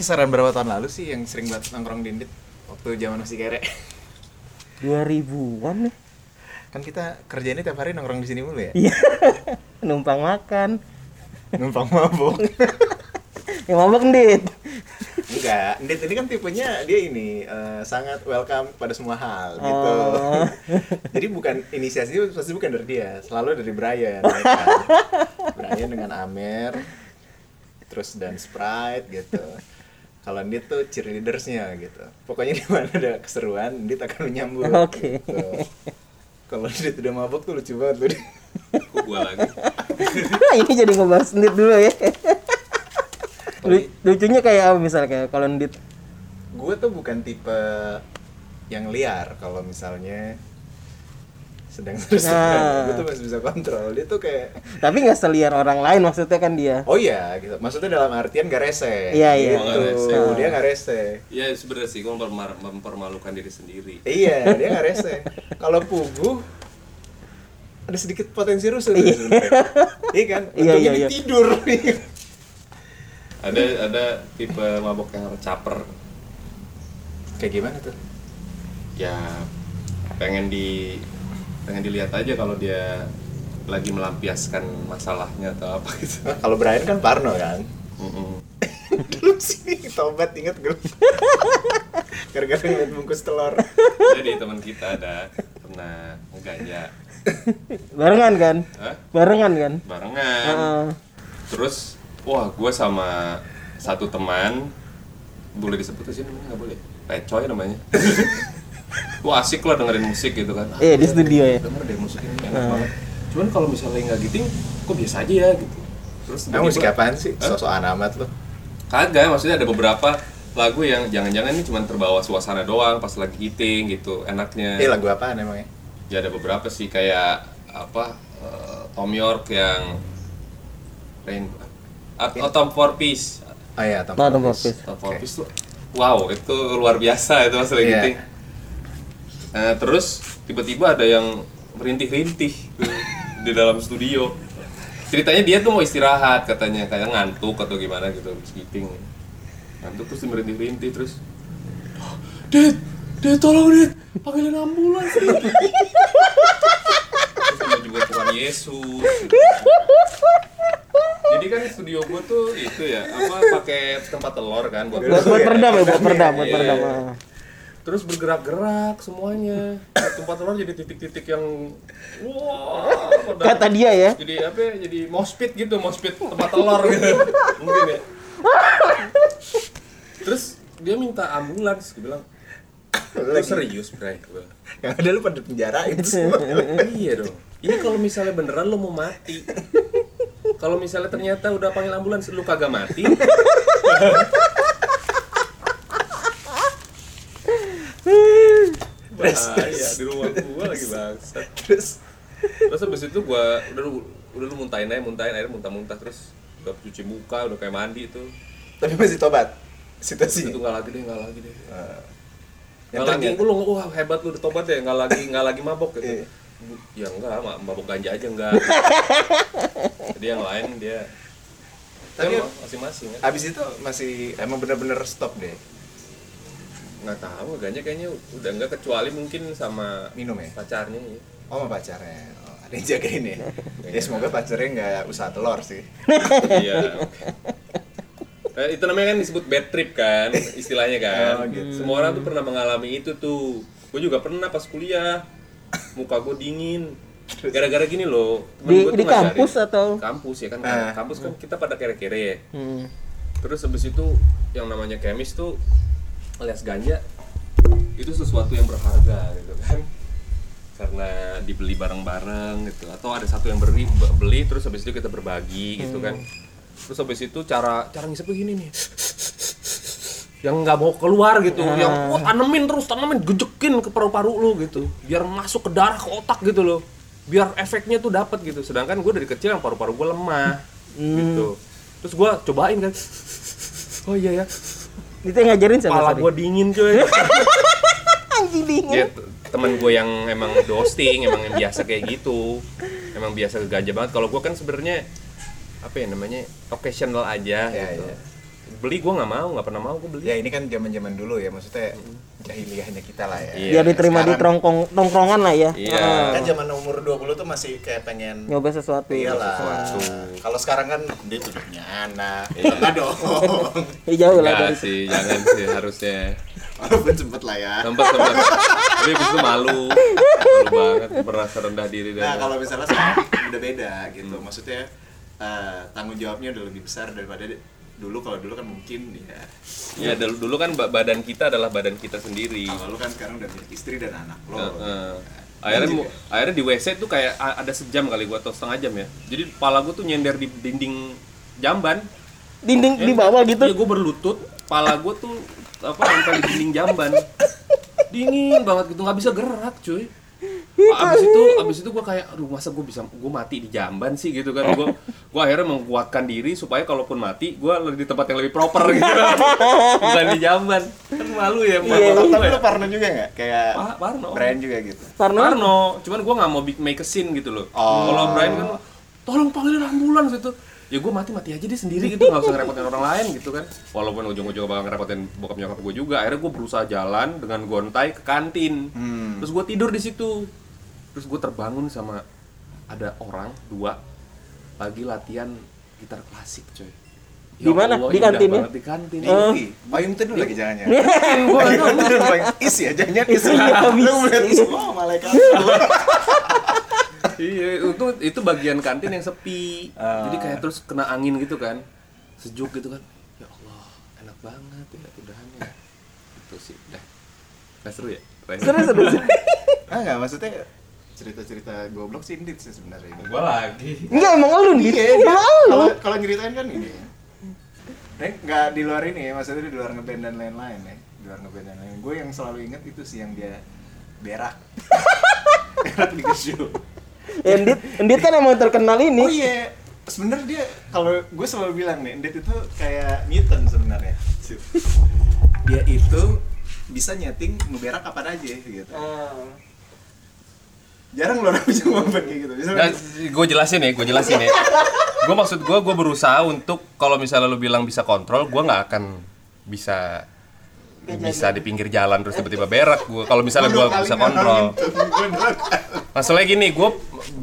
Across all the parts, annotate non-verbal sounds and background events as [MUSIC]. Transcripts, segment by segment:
Kisaran berapa tahun lalu sih yang sering banget nongkrong di Indit waktu zaman masih kere? 2000-an nih. Kan kita kerjanya tiap hari nongkrong di sini mulu ya. Iya. [LAUGHS] Numpang makan. Numpang mabuk. Yang mabok [LAUGHS] ndit. Enggak, Indit ini kan tipenya dia ini eh, sangat welcome pada semua hal gitu. Oh. [LAUGHS] Jadi bukan inisiasi pasti bukan dari dia, selalu dari Brian. ya kan? Brian dengan Amer, terus dan Sprite gitu. Kalau Indit tuh cheerleadersnya gitu. Pokoknya [LAUGHS] di mana ada keseruan, Indit akan menyambut. [LAUGHS] Oke. gitu. Kalau Indit udah mabuk tuh lucu banget tuh. Kok gua lagi [LAUGHS] Ini jadi ngebahas ndit dulu ya. Lu- Lucunya kayak apa misalnya kalau ndit gue tuh bukan tipe yang liar kalau misalnya sedang terus Nah. gue tuh masih bisa kontrol dia tuh kayak tapi nggak seliar orang lain maksudnya kan dia. oh iya gitu maksudnya dalam artian gak rese Iya, iya. gitu. Oh, nggak rese. dia gak rese ya sebenarnya sih memperma- mempermalukan diri sendiri iya dia gak rese kalau pugu ada sedikit potensi rusuh tuh Iya. iya kan Iya, iya, iya. tidur ada ada tipe mabok yang caper kayak gimana tuh ya pengen di pengen dilihat aja kalau dia lagi melampiaskan masalahnya atau apa gitu [LAUGHS] kalau Brian kan Parno kan Mm-mm. dulu sini tobat inget gue [LAUGHS] gara-gara ngeliat bungkus telur jadi teman kita ada pernah ngeganja Barengan kan? Hah? Barengan kan? barengan Heeh. terus wah gue sama satu teman boleh disebut sih namanya nggak boleh pecoy namanya [LAUGHS] wah asik lah dengerin musik gitu kan Iya, di studio ya. denger deh musik ini enak Hmm. banget cuman kalau misalnya nggak giting kok biasa aja ya gitu terus Nah, musik apaan sih? Hah? Sosok amat lo. kagak maksudnya ada beberapa lagu yang jangan-jangan ini cuma terbawa suasana doang pas lagi giting gitu enaknya Eh lagu apaan emangnya? ya ada beberapa sih kayak apa eh, Tom York yang Rain atau Tom For Peace Oh iya, Tom Oh, Tom. Cruise. Tom For. Peace tuh wow itu luar biasa itu pas lagi Iya. giting Nah, terus tiba-tiba ada yang merintih-rintih [LAUGHS] di dalam studio ceritanya dia tuh mau istirahat katanya kayak ngantuk atau gimana gitu giting ngantuk terus merintih-rintih terus Dit, Dit tolong Dit, panggilin ambulans Dit." Terus sama juga Tuhan Yesus jadi kan studio gua tuh itu ya apa pakai tempat telur kan buat Buat buat peredam ya, buat peredam, buat Iya. peredam. Terus bergerak-gerak semuanya. Tempat telur jadi titik-titik yang wah pada- Kata dia ya. jadi apa ya, jadi mospit gitu mospit tempat telur gitu. Mungkin ya. Terus dia minta ambulans gue bilang. Lu serius bray? Yang ada lu pada penjarain semua. iya dong. Ini kalau misalnya beneran lo mau mati. Kalau misalnya ternyata udah panggil ambulans lu kagak mati bahaya di rumah gua lagi bangsat. Terus. Terus habis itu gua udah lu udah lu muntahin aja muntahin air muntah-muntah terus. Udah cuci muka udah kayak mandi itu. Tapi masih tobat itu situasinya. nggak lagi deh nggak lagi deh. Eh, nggak yang lagi. ternyata- lu wah hebat lu udah tobat ya nggak lagi nggak lagi mabok gitu. Iya. ya enggak ma- mabok ganja aja enggak [LAUGHS] jadi yang lain dia. Tapi- tapi masing-masing kan? Abis itu masih emang bener-bener stop deh nggak tahu ganja kayaknya udah enggak kecuali mungkin sama minum ya. pacarnya ya. Oh sama pacarnya. Oh, ada yang jagain ya. ya semoga pacarnya nggak usaha telur sih. iya Eh, itu namanya kan disebut bad trip kan istilahnya kan Oh, gitu. semua orang tuh pernah mengalami itu tuh gue juga pernah pas kuliah muka gue dingin gara-gara gini loh temen Di gua tuh di ngajarin. kampus atau? kampus ya kan Ah. kampus kan kita pada kere-kere ya Hmm. terus habis itu yang namanya kemis tuh alias ganja itu sesuatu yang berharga gitu kan? Karena dibeli bareng-bareng gitu. Atau ada satu yang beri beli terus habis itu kita berbagi gitu kan? Terus habis itu cara cara ngisepnya gini nih. Yang nggak mau keluar gitu. Yang wah tanemin terus tanemin gejekin ke paru-paru lu gitu. Biar masuk ke darah ke otak gitu loh. Biar efeknya tuh dapat gitu. Sedangkan gue dari kecil yang paru-paru gue lemah gitu. Terus gue cobain kan. Oh iya ya Itu yang ngajarin siapa? kepala sorry? gue dingin coy [LAUGHS] Anjing dingin. ya temen gue yang emang ghosting emang yang biasa kayak gitu emang biasa gajah banget kalau gue kan sebenarnya apa ya namanya occasional aja Iya, gitu iya. Beli gue nggak mau nggak pernah mau gue beli Ya ini kan zaman zaman dulu ya, maksudnya jahiliyahnya kita lah ya. Iya. Biar diterima di tongkrongan lah ya. Iya. Heeh. Kan zaman umur 20 tuh masih kayak pengen Nyoba sesuatu. Iyalah. sesuatu. Kalau sekarang kan dia tuh udah punya anak. [LAUGHS] Enggak dong. Ya, jauh lah dari sih jangan sih harusnya Walaupun sempet lah ya. sempat sempat tapi itu malu malu banget merasa rendah diri Nah, kalau misalnya sekarang udah beda gitu. Maksudnya eh, tanggung jawabnya udah lebih besar daripada dulu kalau dulu kan mungkin ya ya dulu, dulu kan ba- badan kita adalah badan kita sendiri kalau lu kan sekarang udah milik istri dan anak lo. Heeh. akhirnya mu- akhirnya di WC tuh kayak ada sejam kali gua atau setengah jam ya jadi kepala gua tuh nyender di dinding jamban Dinding di bawah gitu. Iya, gue berlutut, pala gue tuh apa nempel di dinding jamban. Dingin banget gitu, nggak bisa gerak, cuy. Abis itu, abis itu gue kayak, aduh masa gue bisa, gue mati di jamban sih gitu kan. Gue, [LAUGHS] gue akhirnya menguatkan diri supaya kalaupun mati, gue di tempat yang lebih proper gitu. [LAUGHS] Bukan di jamban. Kan malu ya, malu Tapi gue lu ya. Parno juga nggak? Kayak Pa- Parno. Brian juga gitu. Parno. Parno, cuman gue nggak mau big- make a scene gitu loh. Oh. Kalau Brian kan, tolong panggilin ambulans gitu. Ya gue mati mati aja dia sendiri gitu, nggak usah ngerepotin orang lain gitu kan. Walaupun ujung-ujungnya bakal ngerepotin bokap nyokap gue juga. Akhirnya gue berusaha jalan dengan gontai ke kantin. Hmm. Terus gue tidur di situ. Terus gue terbangun sama ada orang dua lagi latihan gitar klasik coy. Ya Di mana? Di kantin ya? banget Di kantin. Ih, payung teduh lagi jangan ya. Gue [LAUGHS] nggak tahu. Payung teduh payung is ya, jangan is. Iya, Lu melihat semua malaikat. [LAUGHS] Iya, itu itu bagian kantin yang sepi. Ah. Jadi kayak terus kena angin gitu kan. Sejuk gitu kan. Ya Allah, enak banget ya udahannya. Itu sih, udah. Nggak seru ya? Seru seru. seru. Ah enggak, maksudnya cerita-cerita goblok sih indit sih sebenarnya ini. Gua lagi. Enggak emang lu nih. Iya, Emang lu. kalau kalau nyeritain kan ini. Nek nggak di luar ini ya, maksudnya di luar ngeband dan lain-lain ya. Di luar ngeband dan lain. Gue yang selalu inget itu sih yang dia berak. [LAUGHS] berak di show. [LAUGHS] Endit, Endit kan emang terkenal ini. Oh iya, sebenarnya dia kalau gue selalu bilang nih, Endit itu kayak Newton sebenarnya. Dia itu bisa nyeting ngeberak kapan aja gitu. Ah. Jarang loh orang bisa ngomong kayak gitu. Bisa Nah, gue jelasin ya, gue jelasin ya. Gue maksud gue, gue berusaha untuk kalau misalnya lu bilang bisa kontrol, gue nggak akan bisa bisa di pinggir jalan terus tiba-tiba berak gue. Kalau misalnya gue bisa kontrol. Masalahnya gini, gue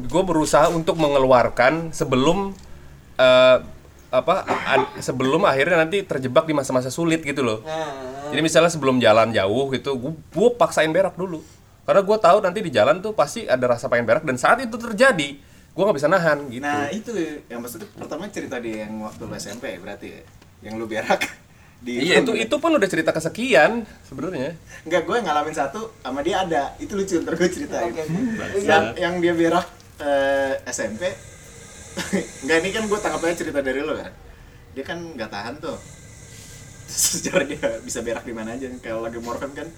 gue berusaha untuk mengeluarkan sebelum eh, apa sebelum akhirnya nanti terjebak di masa-masa sulit gitu loh. Jadi misalnya sebelum jalan jauh gitu, gue, gue paksain berak dulu. Karena gue tahu nanti di jalan tuh pasti ada rasa pengen berak dan saat itu terjadi, gue nggak bisa nahan gitu. Nah itu yang maksudnya pertama cerita dia yang waktu lu SMP berarti ya, yang lu berak di iya itu itu pun udah cerita kesekian sebenarnya. Enggak, gue ngalamin satu sama dia ada. Itu lucu, ntar gue ceritain. Oke, Yang, yang dia berak eh, SMP. [LAUGHS] Enggak, ini kan gue tangkap aja cerita dari lo kan. Dia kan nggak tahan tuh. Sejarah dia bisa berak di mana aja. Kalau lagi morkan kan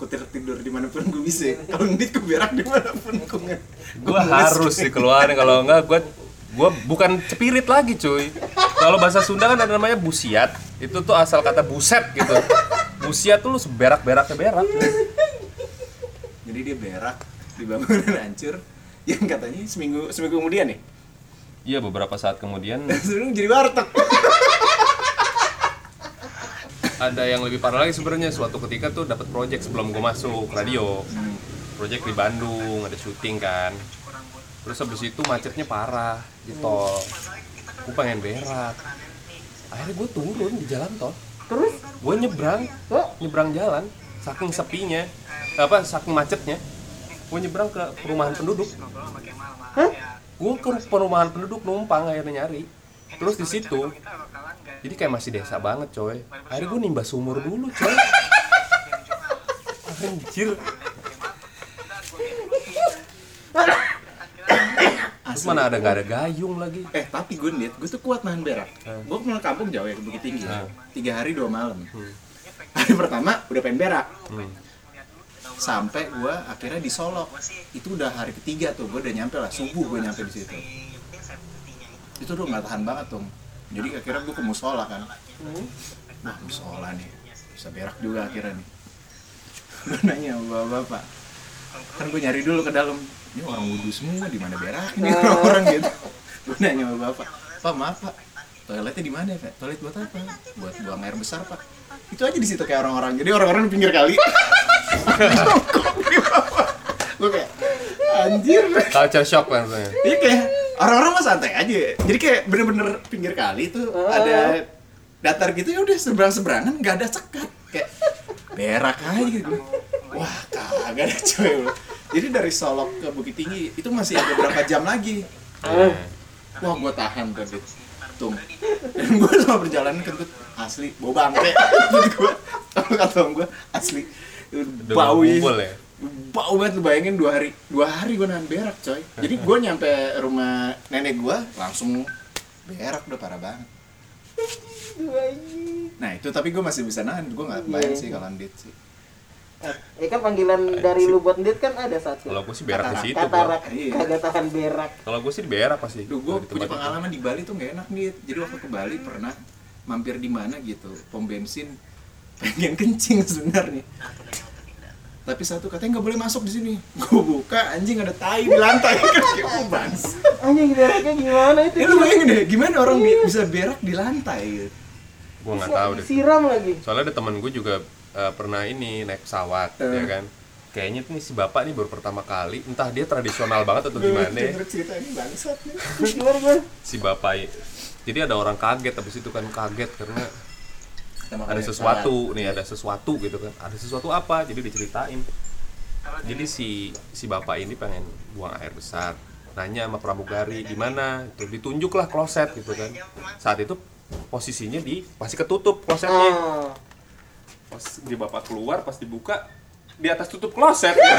kutir tidur di mana pun gue bisa. Kalau ngedit gue berak di mana pun gue Gue harus dikeluarin kalau enggak gue gue bukan cepirit lagi cuy. Kalau bahasa Sunda kan ada namanya busiat. Itu tuh asal kata buset gitu. Busiat tuh lu seberak-beraknya berak. Jadi dia berak di bangunan hancur. Yang katanya seminggu seminggu kemudian nih. Iya beberapa saat kemudian [LAUGHS] Sebenarnya jadi warteg. ada yang lebih parah lagi sebenarnya suatu ketika tuh dapat project sebelum gue masuk radio project di Bandung ada syuting kan terus habis itu macetnya parah di tol. Gue pengen berak. Akhirnya gue turun di jalan tol. Terus? gue nyebrang. Nyebrang jalan saking sepinya. Apa saking macetnya. Gue nyebrang ke perumahan penduduk. Hah? gue ke perumahan penduduk numpang akhirnya nyari. Terus di situ jadi kayak masih desa banget coy. Akhirnya gue nimba sumur dulu coy. [LAUGHS] Anjir terus mana ada nggak ada gayung lagi Eh tapi gue nih, gue tuh kuat nahan berak. Gue pulang kampung jauh ya ke Bukit Tinggi. Hmm. Tiga hari dua malam. Hari pertama udah pengen berak. Hmm. Sampai gue akhirnya di Solok. Itu udah hari ketiga tuh, gue udah nyampe lah subuh gue nyampe di situ. Itu udah nggak tahan banget tuh. Jadi akhirnya gue ke musola kan. Wah musola nih, bisa berak juga akhirnya nih. [LAUGHS] Gue nanya sama bapak, kan gue nyari dulu ke dalam. Ini orang wudhu semua, di mana berak ini [LAUGHS] orang-orang gitu. Gue nanya sama bapak, Pak maaf pak, toiletnya di mana ya Pak? toilet buat apa buat buang air besar pak itu aja di situ kayak orang-orang jadi orang-orang di pinggir kali [LAUGHS] gue kayak anjir culture shock langsung Iya kayak orang-orang mah santai aja. Jadi kayak bener-bener pinggir kali tuh ada datar gitu ya udah seberang-seberangan nggak ada sekat kayak berak aja gitu. Wah kagak ada coy. Jadi dari Solok ke Bukit Tinggi itu masih ada berapa jam lagi. Wah gua tahan tuh Dit. Tung. Dan gua sama perjalanan kentut asli bau bangke. Sama kata gua asli bau ngumpul ya? bau banget lu bayangin dua hari dua hari gue nahan berak coy jadi gue nyampe rumah nenek gue langsung berak udah parah banget nah itu tapi gue masih bisa nahan gue nggak bayang sih kalau andit sih Eh kan panggilan dari lu buat Dit kan ada satu. kalau gue sih berak di situ gua. Katarak, Iya. kagak tahan berak. kalau gue sih di berak pasti Duh, gue punya itu. pengalaman di Bali tuh nggak enak nih jadi waktu ke Bali pernah mampir di mana gitu pom bensin [LAUGHS] pengen kencing sebenarnya tapi satu katanya nggak boleh masuk di sini gue buka anjing ada tai di lantai [LAUGHS] kan kayak oh bans Anjing beraknya gimana itu? ya lu bayangin deh gimana orang bi- bisa berak di lantai gitu gue nggak tahu deh Siram lagi. soalnya ada temen gue juga eh, pernah ini naik pesawat Eh. ya kan? Kayaknya nih si bapak nih baru pertama kali entah dia tradisional banget atau gimana. ya. Cerita ini bangsat [LAUGHS] si bapak jadi ada orang kaget habis itu kan kaget karena ada sesuatu nih ada sesuatu gitu kan. Ada sesuatu apa? Jadi diceritain. Jadi si si bapak ini pengen buang air besar. Nanya sama pramugari di mana itu ditunjuklah kloset gitu kan. Saat itu posisinya di masih ketutup klosetnya. Ah. Pas di bapak keluar pas dibuka di atas tutup kloset [LAUGHS] ya.